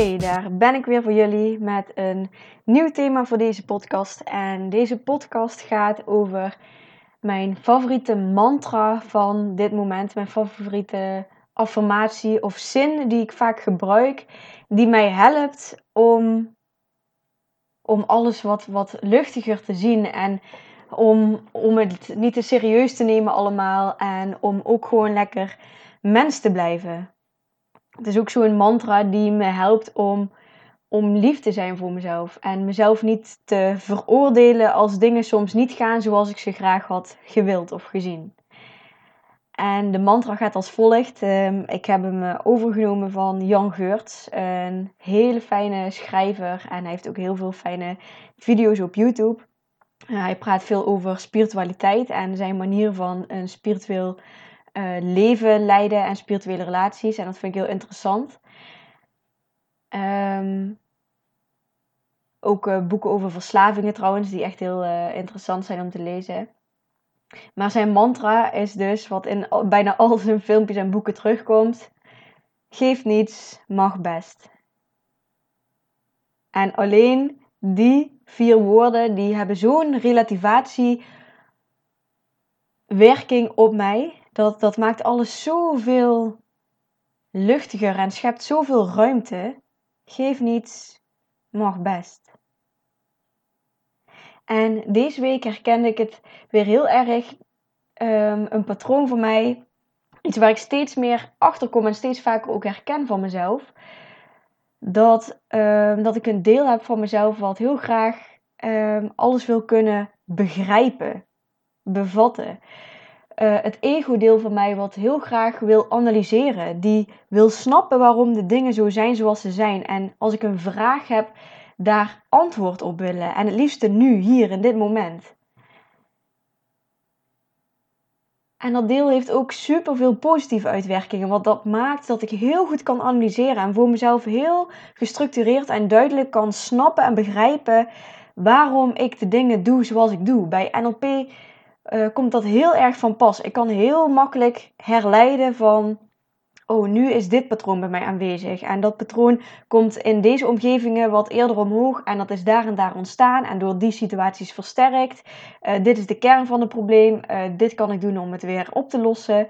Hey, daar ben ik weer voor jullie met een nieuw thema voor deze podcast. En deze podcast gaat over mijn favoriete mantra van dit moment, mijn favoriete affirmatie of zin die ik vaak gebruik, die mij helpt om, om alles wat, wat luchtiger te zien en om, om het niet te serieus te nemen allemaal en om ook gewoon lekker mens te blijven. Het is ook zo'n mantra die me helpt om, om lief te zijn voor mezelf. En mezelf niet te veroordelen als dingen soms niet gaan zoals ik ze graag had gewild of gezien. En de mantra gaat als volgt. Ehm, ik heb hem overgenomen van Jan Geurts, een hele fijne schrijver. En hij heeft ook heel veel fijne video's op YouTube. Uh, hij praat veel over spiritualiteit en zijn manier van een spiritueel uh, leven leiden en spirituele relaties. En dat vind ik heel interessant. Um, ook uh, boeken over verslavingen trouwens, die echt heel uh, interessant zijn om te lezen. Maar zijn mantra is dus, wat in bijna al zijn filmpjes en boeken terugkomt: geef niets, mag best. En alleen die vier woorden, die hebben zo'n relativatie werking op mij dat, dat maakt alles zoveel luchtiger en schept zoveel ruimte. Geef niets, mag best. En deze week herkende ik het weer heel erg. Um, een patroon voor mij. Iets waar ik steeds meer achter kom en steeds vaker ook herken van mezelf. Dat, um, dat ik een deel heb van mezelf wat heel graag um, alles wil kunnen begrijpen, bevatten. Uh, het ego-deel van mij wat heel graag wil analyseren. Die wil snappen waarom de dingen zo zijn zoals ze zijn. En als ik een vraag heb, daar antwoord op willen. En het liefste nu, hier, in dit moment. En dat deel heeft ook super veel positieve uitwerkingen. Want dat maakt dat ik heel goed kan analyseren. En voor mezelf heel gestructureerd en duidelijk kan snappen en begrijpen waarom ik de dingen doe zoals ik doe. Bij NLP uh, komt dat heel erg van pas. Ik kan heel makkelijk herleiden van, oh, nu is dit patroon bij mij aanwezig. En dat patroon komt in deze omgevingen wat eerder omhoog en dat is daar en daar ontstaan en door die situaties versterkt. Uh, dit is de kern van het probleem, uh, dit kan ik doen om het weer op te lossen.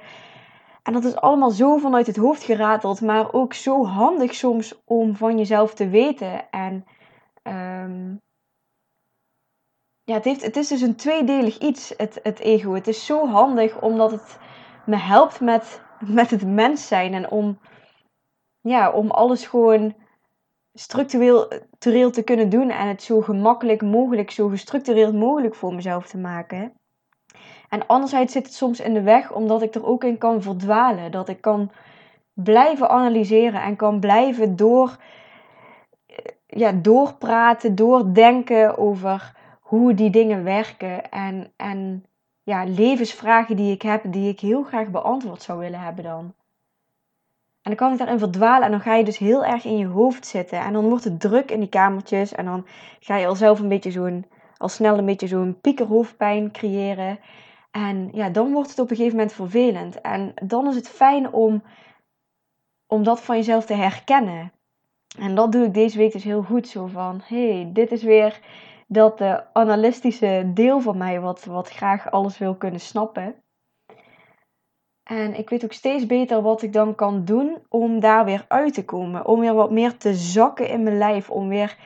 En dat is allemaal zo vanuit het hoofd gerateld, maar ook zo handig soms om van jezelf te weten. En um, ja, het, heeft, het is dus een tweedelig iets, het, het ego. Het is zo handig omdat het me helpt met, met het mens zijn. En om, ja, om alles gewoon structureel te kunnen doen. En het zo gemakkelijk mogelijk, zo gestructureerd mogelijk voor mezelf te maken. En anderzijds zit het soms in de weg omdat ik er ook in kan verdwalen. Dat ik kan blijven analyseren en kan blijven door, ja, doorpraten, doordenken over hoe die dingen werken en, en ja, levensvragen die ik heb, die ik heel graag beantwoord zou willen hebben dan. En dan kan ik daarin verdwalen en dan ga je dus heel erg in je hoofd zitten. En dan wordt het druk in die kamertjes en dan ga je al zelf een beetje zo'n, al snel een beetje zo'n piekerhoofdpijn creëren. En ja, dan wordt het op een gegeven moment vervelend. En dan is het fijn om, om dat van jezelf te herkennen. En dat doe ik deze week dus heel goed. Zo van, hey, dit is weer dat de analytische deel van mij wat, wat graag alles wil kunnen snappen. En ik weet ook steeds beter wat ik dan kan doen om daar weer uit te komen. Om weer wat meer te zakken in mijn lijf. Om weer,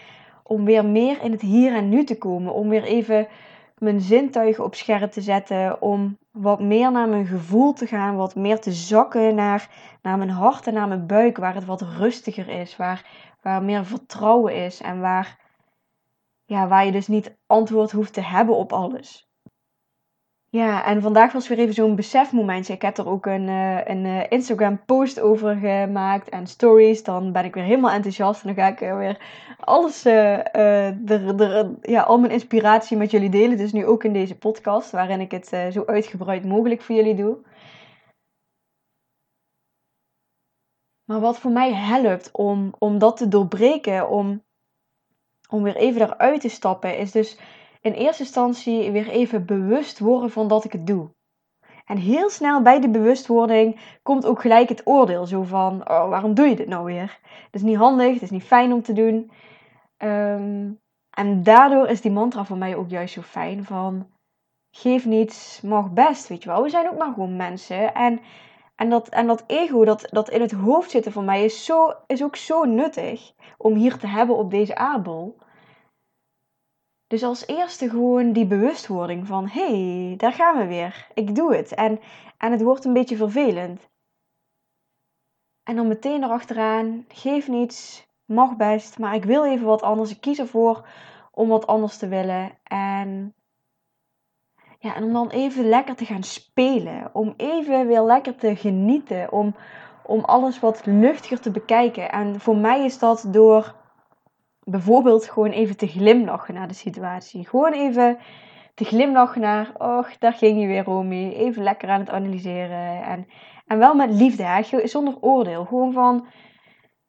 om weer meer in het hier en nu te komen. Om weer even mijn zintuigen op scherp te zetten. Om wat meer naar mijn gevoel te gaan. Wat meer te zakken naar, naar mijn hart en naar mijn buik. Waar het wat rustiger is. Waar, waar meer vertrouwen is en waar, ja, waar je dus niet antwoord hoeft te hebben op alles. Ja, en vandaag was weer even zo'n besefmomentje. Ik heb er ook een, uh, een uh, Instagram post over gemaakt en stories. Dan ben ik weer helemaal enthousiast en dan ga ik uh, weer alles, ja, al mijn inspiratie met jullie delen. Dus nu ook in deze podcast, waarin ik het zo uitgebreid mogelijk voor jullie doe. Maar wat voor mij helpt om, om dat te doorbreken, om, om weer even eruit te stappen, is dus in eerste instantie weer even bewust worden van dat ik het doe. En heel snel bij de bewustwording komt ook gelijk het oordeel. Zo van, oh, waarom doe je dit nou weer? Het is niet handig, het is niet fijn om te doen. Ehm, en daardoor is die mantra voor mij ook juist zo fijn van... Geef niets, mag best, weet je wel. We zijn ook maar gewoon mensen. En, en, dat, en dat ego dat, dat in het hoofd zitten voor mij is, zo, is ook zo nuttig om hier te hebben op deze aardbol. Dus als eerste gewoon die bewustwording van hé, hey, daar gaan we weer. Ik doe het. En, en het wordt een beetje vervelend. En dan meteen erachteraan, geef niets, mag best, maar ik wil even wat anders. Ik kies ervoor om wat anders te willen. En, ja, en om dan even lekker te gaan spelen. Om even weer lekker te genieten. Om, om alles wat luchtiger te bekijken. En voor mij is dat door bijvoorbeeld gewoon even te glimlachen naar de situatie. Gewoon even te glimlachen naar, och, daar ging je weer, Romy. Even lekker aan het analyseren. En, en wel met liefde, hè? zonder oordeel. Gewoon van,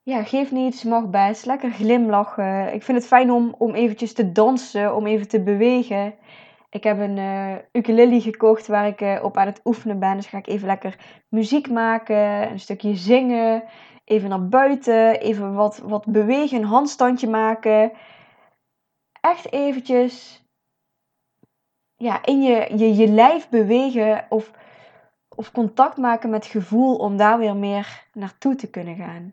ja, geef niets, mag best. Lekker glimlachen. Ik vind het fijn om, om eventjes te dansen, om even te bewegen. Ik heb een uh, ukulele gekocht waar ik uh, op aan het oefenen ben. Dus ga ik even lekker muziek maken, een stukje zingen even naar buiten, even wat, wat bewegen, een handstandje maken. Echt eventjes ja, in je, je, je lijf bewegen of, of contact maken met gevoel om daar weer meer naartoe te kunnen gaan.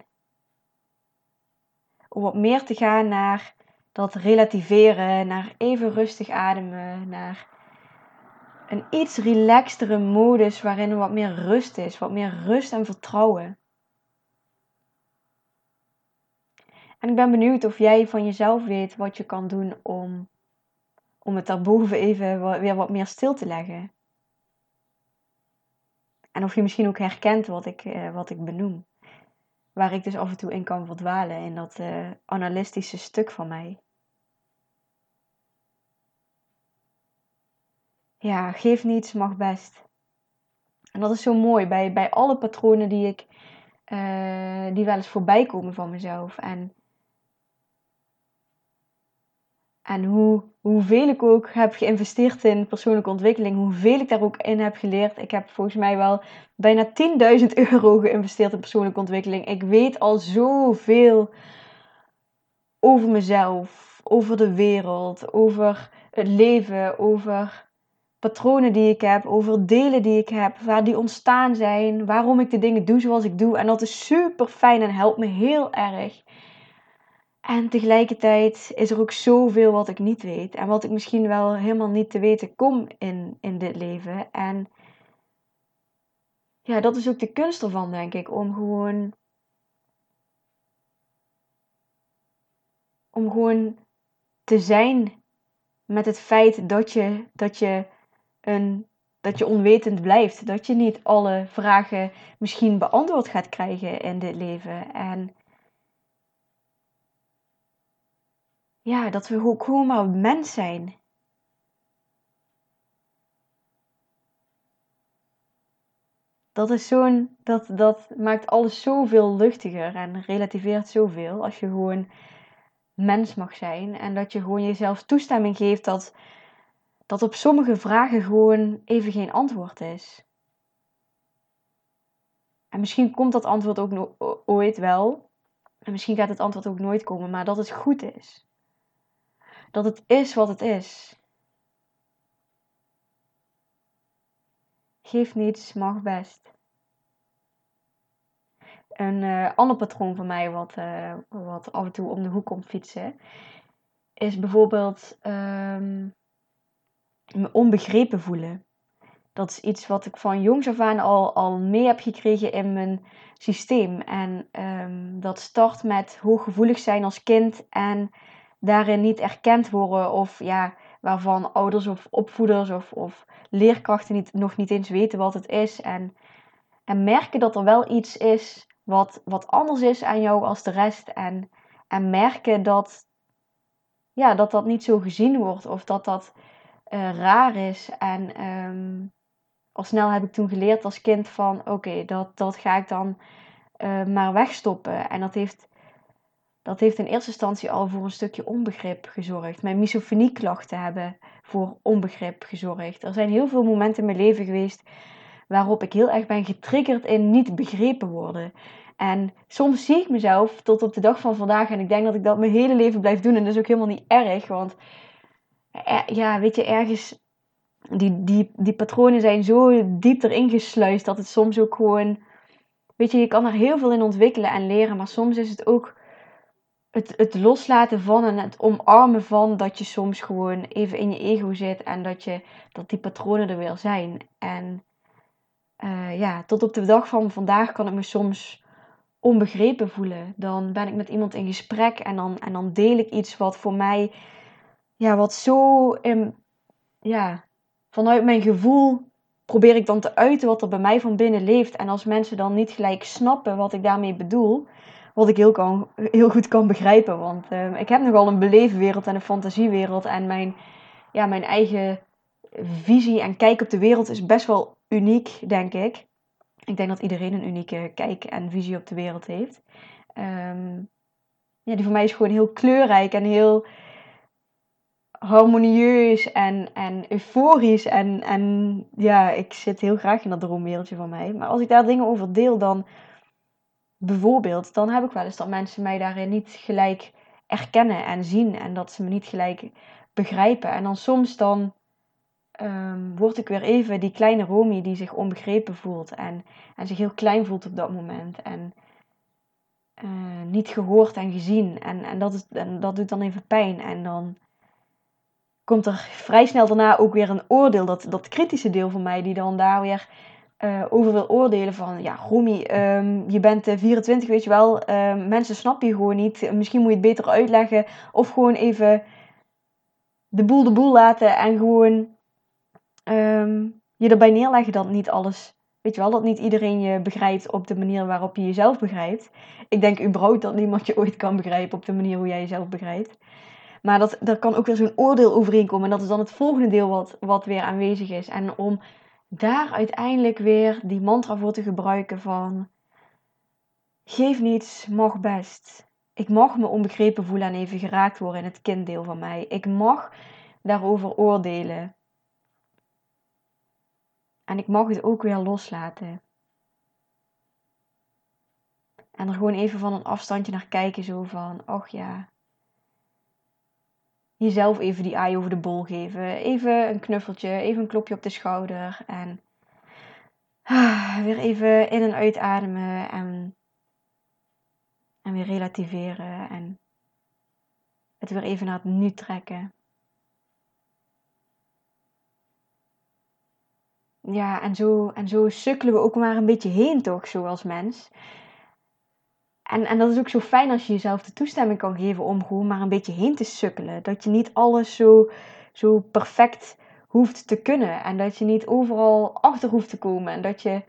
Om wat meer te gaan naar dat relativeren, naar even rustig ademen, naar een iets relaxtere modus waarin er wat meer rust is, wat meer rust en vertrouwen. En ik ben benieuwd of jij van jezelf weet wat je kan doen om, om het daarboven even weer wat meer stil te leggen. En of je misschien ook herkent wat ik, uh, wat ik benoem. Waar ik dus af en toe in kan verdwalen in dat uh, stuk van mij. Ja, geef niets, mag best. En dat is zo mooi bij, bij alle patronen die ik uh, die wel eens voorbij komen van mezelf. En En hoe, hoeveel ik ook heb geïnvesteerd in persoonlijke ontwikkeling, hoeveel ik daar ook in heb geleerd. Ik heb volgens mij wel bijna 10.000 euro geïnvesteerd in persoonlijke ontwikkeling. Ik weet al zoveel over mezelf, over de wereld, over het leven, over patronen die ik heb, over delen die ik heb, waar die ontstaan zijn, waarom ik de dingen doe zoals ik doe. En dat is super fijn en helpt me heel erg. En tegelijkertijd is er ook zoveel wat ik niet weet. En wat ik misschien wel helemaal niet te weten kom in, in dit leven. En ja, dat is ook de kunst ervan, denk ik. Om gewoon. Om gewoon te zijn met het feit dat je, dat je, een, dat je onwetend blijft. Dat je niet alle vragen misschien beantwoord gaat krijgen in dit leven. En ja, dat we ook gewoon maar mens zijn. Dat is zo'n, dat, dat maakt alles zoveel luchtiger en relativeert zoveel als je gewoon mens mag zijn. En dat je gewoon jezelf toestemming geeft dat, dat op sommige vragen gewoon even geen antwoord is. En misschien komt dat antwoord ook ooit wel. En misschien gaat het antwoord ook nooit komen, maar dat het goed is dat het is wat het is. Geef niets, mag best. Een uh, ander patroon van mij, wat, uh, wat af en toe om de hoek komt fietsen, is bijvoorbeeld um, me onbegrepen voelen. dat is iets wat ik van jongs af aan al, al mee heb gekregen in mijn systeem. En ehm, dat start met hooggevoelig zijn als kind en daarin niet erkend worden of ja, waarvan ouders of opvoeders of, of leerkrachten niet, nog niet eens weten wat het is. En, en merken dat er wel iets is wat, wat anders is aan jou als de rest. En, en merken dat, ja, dat dat niet zo gezien wordt of dat dat uh, raar is. En um, al snel heb ik toen geleerd als kind van oké, dat, dat ga ik dan uh, maar wegstoppen. En dat heeft, dat heeft in eerste instantie al voor een stukje onbegrip gezorgd. Mijn misofonieklachten hebben voor onbegrip gezorgd. Er zijn heel veel momenten in mijn leven geweest waarop ik heel erg ben getriggerd in niet begrepen worden. En soms zie ik mezelf tot op de dag van vandaag en ik denk dat ik dat mijn hele leven blijf doen. En dat is ook helemaal niet erg, want eh, ja, weet je, ergens die, die, die patronen zijn zo diep erin gesluist dat het soms ook gewoon. Weet je, je kan er heel veel in ontwikkelen en leren, maar soms is het ook het, het loslaten van en het omarmen van dat je soms gewoon even in je ego zit en dat, je, dat die patronen er weer zijn. En uh, ja, tot op de dag van vandaag kan ik me soms onbegrepen voelen. Dan ben ik met iemand in gesprek en dan, en dan deel ik iets wat voor mij, ja, wat zo in, ja, vanuit mijn gevoel probeer ik dan te uiten wat er bij mij van binnen leeft. En als mensen dan niet gelijk snappen wat ik daarmee bedoel, wat ik heel, kan, heel goed kan begrijpen. Want uh, ik heb nogal een beleefwereld en een fantasiewereld. En mijn, ja, mijn eigen visie en kijk op de wereld is best wel uniek, denk ik. Ik denk dat iedereen een unieke kijk en visie op de wereld heeft. Um, ja, die voor mij is gewoon heel kleurrijk en heel harmonieus en, en euforisch. En, en ja, ik zit heel graag in dat droomwereldje van mij. Maar als ik daar dingen over deel, dan bijvoorbeeld, dan heb ik wel eens dat mensen mij daarin niet gelijk erkennen en zien. En dat ze me niet gelijk begrijpen. En dan soms dan um, word ik weer even die kleine Romy die zich onbegrepen voelt. En, en zich heel klein voelt op dat moment. En uh, niet gehoord en gezien. En, en, dat is, en dat doet dan even pijn. En dan komt er vrij snel daarna ook weer een oordeel. Dat, dat kritische deel van mij, die dan daar weer uh, over wil oordelen. Van ja, Romy, um, je bent 24, weet je wel. Uh, mensen snappen je gewoon niet. Misschien moet je het beter uitleggen. Of gewoon even de boel de boel laten. En gewoon um, je erbij neerleggen dat niet alles. Weet je wel, dat niet iedereen je begrijpt op de manier waarop je jezelf begrijpt. Ik denk überhaupt dat niemand je ooit kan begrijpen op de manier hoe jij jezelf begrijpt. Maar dat, daar kan ook weer zo'n oordeel overeenkomen. En dat is dan het volgende deel wat, wat weer aanwezig is. En om daar uiteindelijk weer die mantra voor te gebruiken van... Geef niets, mag best. Ik mag me onbegrepen voelen en even geraakt worden in het kinddeel van mij. Ik mag daarover oordelen. En ik mag het ook weer loslaten. En er gewoon even van een afstandje naar kijken, zo van, ach ja, jezelf even die aai over de bol geven. Even een knuffeltje, even een klopje op de schouder. En ah, weer even in en uitademen. En, en weer relativeren. En het weer even naar het nu trekken. Ja, en zo, en zo sukkelen we ook maar een beetje heen, toch, zoals mens. En, en dat is ook zo fijn als je jezelf de toestemming kan geven om gewoon maar een beetje heen te sukkelen. Dat je niet alles zo, zo perfect hoeft te kunnen. En dat je niet overal achter hoeft te komen. En dat je,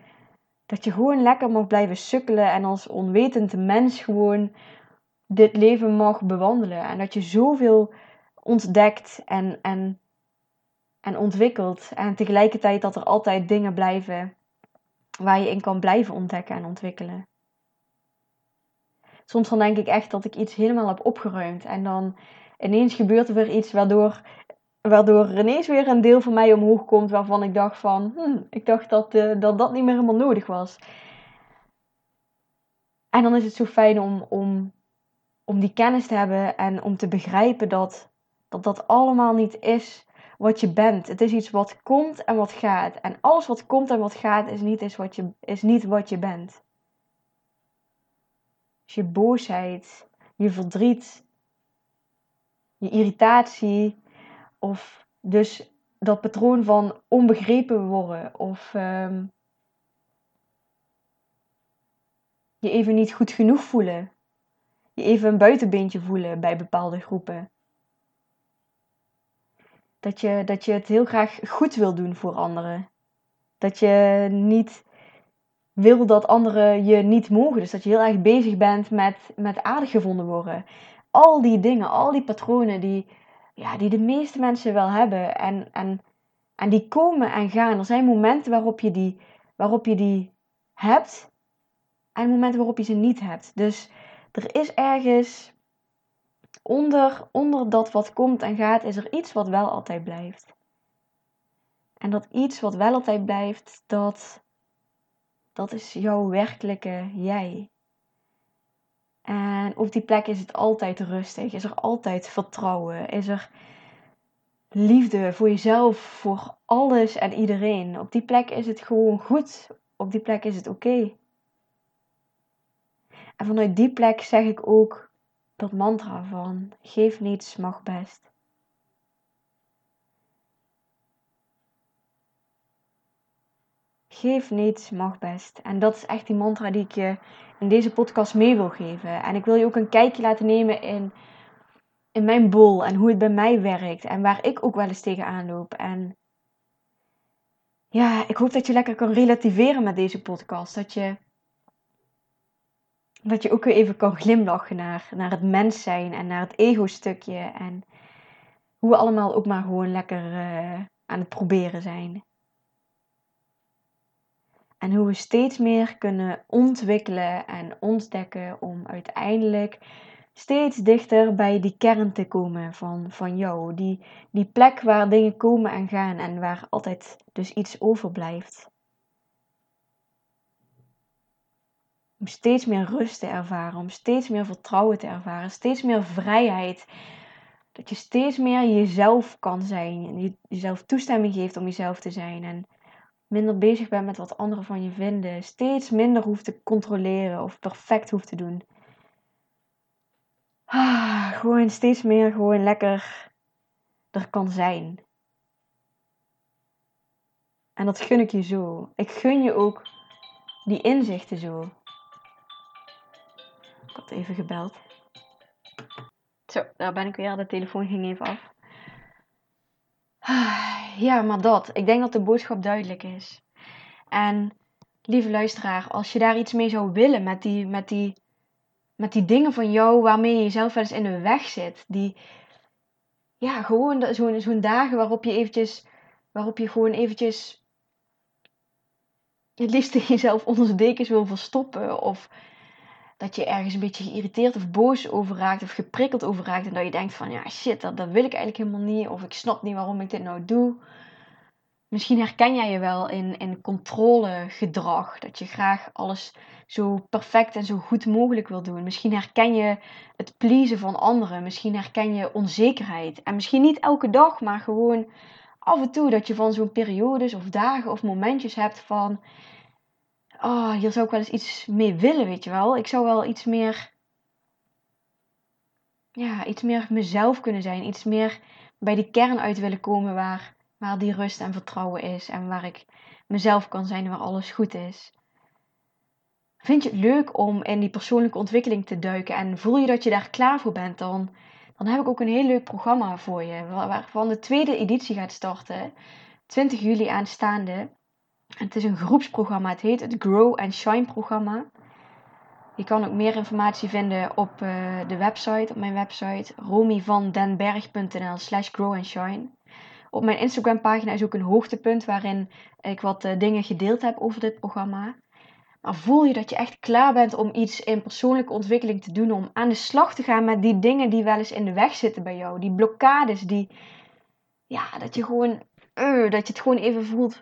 dat je gewoon lekker mag blijven sukkelen. En als onwetend mens gewoon dit leven mag bewandelen. En dat je zoveel ontdekt en, en, en ontwikkelt. En tegelijkertijd dat er altijd dingen blijven waar je in kan blijven ontdekken en ontwikkelen soms dan denk ik echt dat ik iets helemaal heb opgeruimd. En dan ineens gebeurt er weer iets waardoor, waardoor er ineens weer een deel van mij omhoog komt waarvan ik dacht van, hm, ik dacht dat, uh, dat dat niet meer helemaal nodig was. En dan is het zo fijn om, om, om die kennis te hebben en om te begrijpen dat, dat dat allemaal niet is wat je bent. Het is iets wat komt en wat gaat. En alles wat komt en wat gaat is niet, is wat, je, is niet wat je bent je boosheid, je verdriet, je irritatie of dus dat patroon van onbegrepen worden of ehm, je even niet goed genoeg voelen. Je even een buitenbeentje voelen bij bepaalde groepen. Dat je, dat je het heel graag goed wil doen voor anderen. Dat je niet wil dat anderen je niet mogen. Dus dat je heel erg bezig bent met, met aardig gevonden worden. Al die dingen, al die patronen die, ja, die de meeste mensen wel hebben. En, en, en die komen en gaan. Er zijn momenten waarop je die, waarop je die hebt. En momenten waarop je ze niet hebt. Dus er is ergens onder, onder dat wat komt en gaat, is er iets wat wel altijd blijft. En dat iets wat wel altijd blijft, dat, dat is jouw werkelijke jij. En op die plek is het altijd rustig, is er altijd vertrouwen, is er liefde voor jezelf, voor alles en iedereen. Op die plek is het gewoon goed, op die plek is het oké. En vanuit die plek zeg ik ook dat mantra van geef niets, mag best. Geef niets, mag best. En dat is echt die mantra die ik je in deze podcast mee wil geven. En ik wil je ook een kijkje laten nemen in, in mijn bol en hoe het bij mij werkt. En waar ik ook wel eens tegenaan loop. En ja, ik hoop dat je lekker kan relativeren met deze podcast. Dat je dat je ook weer even kan glimlachen naar, naar het mens zijn en naar het ego-stukje. En hoe we allemaal ook maar gewoon lekker uh, aan het proberen zijn. En hoe we steeds meer kunnen ontwikkelen en ontdekken om uiteindelijk steeds dichter bij die kern te komen van, van jou. Die, die plek waar dingen komen en gaan en waar altijd dus iets overblijft. Om steeds meer rust te ervaren, om steeds meer vertrouwen te ervaren, steeds meer vrijheid. Dat je steeds meer jezelf kan zijn en je, jezelf toestemming geeft om jezelf te zijn. En minder bezig bent met wat anderen van je vinden. Steeds minder hoeft te controleren of perfect hoeft te doen. Ah, gewoon steeds meer gewoon lekker er kan zijn. En dat gun ik je zo. Ik gun je ook die inzichten zo. Ik had even gebeld. Zo, daar ben ik weer. De telefoon ging even af. Ja, maar dat. Ik denk dat de boodschap duidelijk is. En lieve luisteraar, als je daar iets mee zou willen met die, met die, met die dingen van jou waarmee je jezelf wel eens in de weg zit. Die, ja, gewoon zo'n zo'n dagen waarop je eventjes, waarop je gewoon eventjes het liefst jezelf onder de dekens wil verstoppen. Of dat je ergens een beetje geïrriteerd of boos over raakt of geprikkeld over raakt. En dat je denkt van ja shit, dat, dat wil ik eigenlijk helemaal niet. Of ik snap niet waarom ik dit nou doe. Misschien herken jij je wel in, in controlegedrag. Dat je graag alles zo perfect en zo goed mogelijk wil doen. Misschien herken je het pleasen van anderen. Misschien herken je onzekerheid. En misschien niet elke dag, maar gewoon af en toe dat je van zo'n periodes of dagen of momentjes hebt van oh, hier zou ik wel eens iets mee willen, weet je wel. Ik zou wel iets meer, ja, iets meer mezelf kunnen zijn. Iets meer bij die kern uit willen komen waar, waar die rust en vertrouwen is. En waar ik mezelf kan zijn, waar alles goed is. Vind je het leuk om in die persoonlijke ontwikkeling te duiken en voel je dat je daar klaar voor bent, dan, dan heb ik ook een heel leuk programma voor je. Waarvan de tweede editie gaat starten, 20 juli aanstaande. Het is een groepsprogramma. Het heet het Grow and Shine programma. Je kan ook meer informatie vinden op uh, de website, op mijn website romyvandenberg.nl slash grow and shine. Op mijn Instagram pagina is ook een hoogtepunt waarin ik wat uh, dingen gedeeld heb over dit programma. Maar voel je dat je echt klaar bent om iets in persoonlijke ontwikkeling te doen, om aan de slag te gaan met die dingen die wel eens in de weg zitten bij jou, die blokkades, die, ja, dat je gewoon, uh, dat je het gewoon even voelt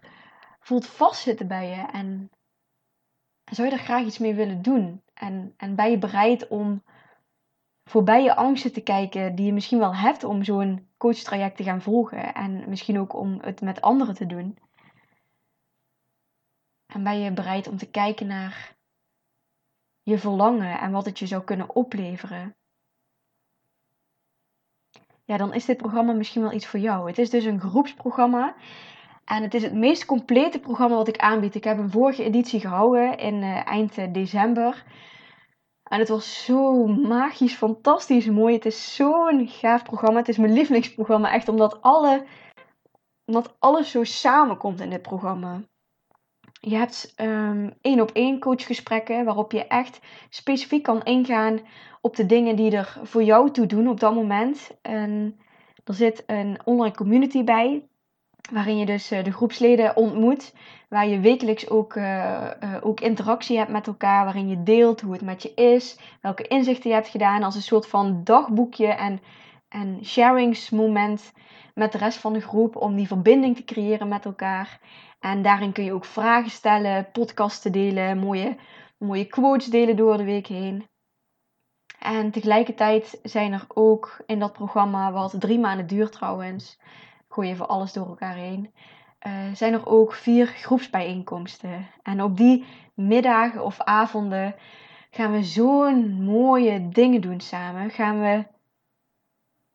voelt vastzitten bij je en zou je er graag iets mee willen doen? En, en ben je bereid om voorbij je angsten te kijken die je misschien wel hebt om zo'n coachtraject te gaan volgen en misschien ook om het met anderen te doen? En ben je bereid om te kijken naar je verlangen en wat het je zou kunnen opleveren? ja, dan is dit programma misschien wel iets voor jou. Het is dus een groepsprogramma. En het is het meest complete programma wat ik aanbied. Ik heb een vorige editie gehouden in uh, eind eh, december. En het was zo magisch, fantastisch mooi. Het is zo'n gaaf programma. Het is mijn lievelingsprogramma. Echt omdat, alle, omdat alles zo samenkomt in dit programma. Je hebt één op één coachgesprekken waarop je echt specifiek kan ingaan op de dingen die er voor jou toe doen op dat moment. En er zit een online community bij, waarin je dus eh, de groepsleden ontmoet, waar je wekelijks ook, uh, uh, ook interactie hebt met elkaar, waarin je deelt hoe het met je is, welke inzichten je hebt gedaan, als een soort van dagboekje en, en sharingsmoment met de rest van de groep om die verbinding te creëren met elkaar. En daarin kun je ook vragen stellen, podcasten delen, mooie, mooie quotes delen door de week heen. En tegelijkertijd zijn er ook in dat programma, wat drie maanden duurt trouwens, gooi even alles door elkaar heen, uh, zijn er ook vier groepsbijeenkomsten. En op die middagen of avonden gaan we zo'n mooie dingen doen samen. Gaan we,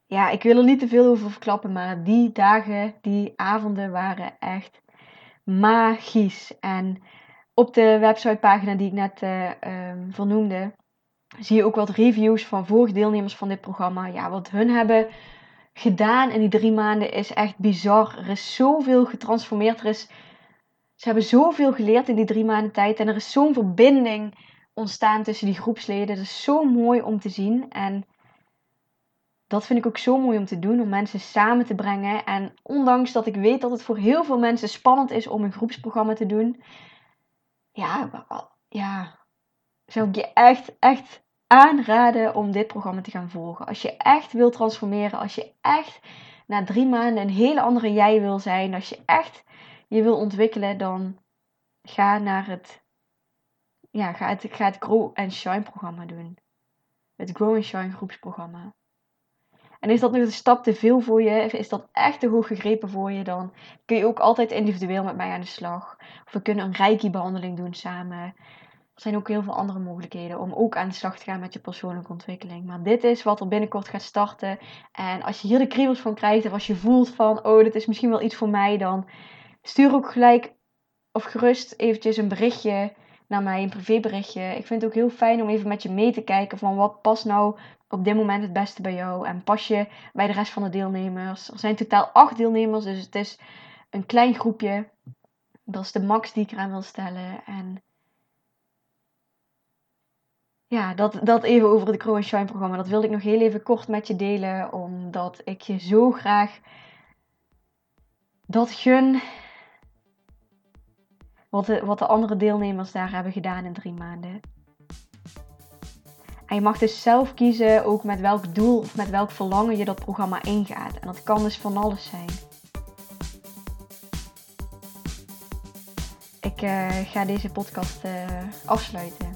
ja, ik wil er niet te veel over verklappen, maar die dagen, die avonden waren echt magisch. En op de websitepagina die ik net uh, vernoemde, zie je ook wat reviews van vorige deelnemers van dit programma. Ja, wat hun hebben gedaan in die drie maanden is echt bizar. Er is zoveel getransformeerd. Er is, ze hebben zoveel geleerd in die drie maanden tijd. En er is zo'n verbinding ontstaan tussen die groepsleden. Dat is zo mooi om te zien. En dat vind ik ook zo mooi om te doen, om mensen samen te brengen. En ondanks dat ik weet dat het voor heel veel mensen spannend is om een groepsprogramma te doen, ja, ja zou ik je echt, echt aanraden om dit programma te gaan volgen. Als je echt wil transformeren, als je echt na drie maanden een hele andere jij wil zijn, als je echt je wil ontwikkelen, dan ga naar het, ja, ga het, ga het Grow and Shine programma doen. Het Grow and Shine groepsprogramma. En is dat nog een stap te veel voor je? Is dat echt te hoog gegrepen voor je? Dan kun je ook altijd individueel met mij aan de slag. Of we kunnen een reiki-behandeling doen samen. Er zijn ook heel veel andere mogelijkheden om ook aan de slag te gaan met je persoonlijke ontwikkeling. Maar dit is wat er binnenkort gaat starten. En als je hier de kriebels van krijgt, of als je voelt van, oh, dit is misschien wel iets voor mij, dan stuur ook gelijk of gerust eventjes een berichtje naar mij, een privéberichtje. Ik vind het ook heel fijn om even met je mee te kijken van wat past nou op dit moment het beste bij jou en pas je bij de rest van de deelnemers. Er zijn totaal acht deelnemers, dus het is een klein groepje. Dat is de max die ik eraan wil stellen. En ja, dat, dat even over het Grow Shine programma. Dat wilde ik nog heel even kort met je delen, omdat ik je zo graag dat gun. Wat de, wat de andere deelnemers daar hebben gedaan in drie maanden. En je mag dus zelf kiezen ook met welk doel of met welk verlangen je dat programma ingaat. En dat kan dus van alles zijn. Ik uh, ga deze podcast uh, afsluiten.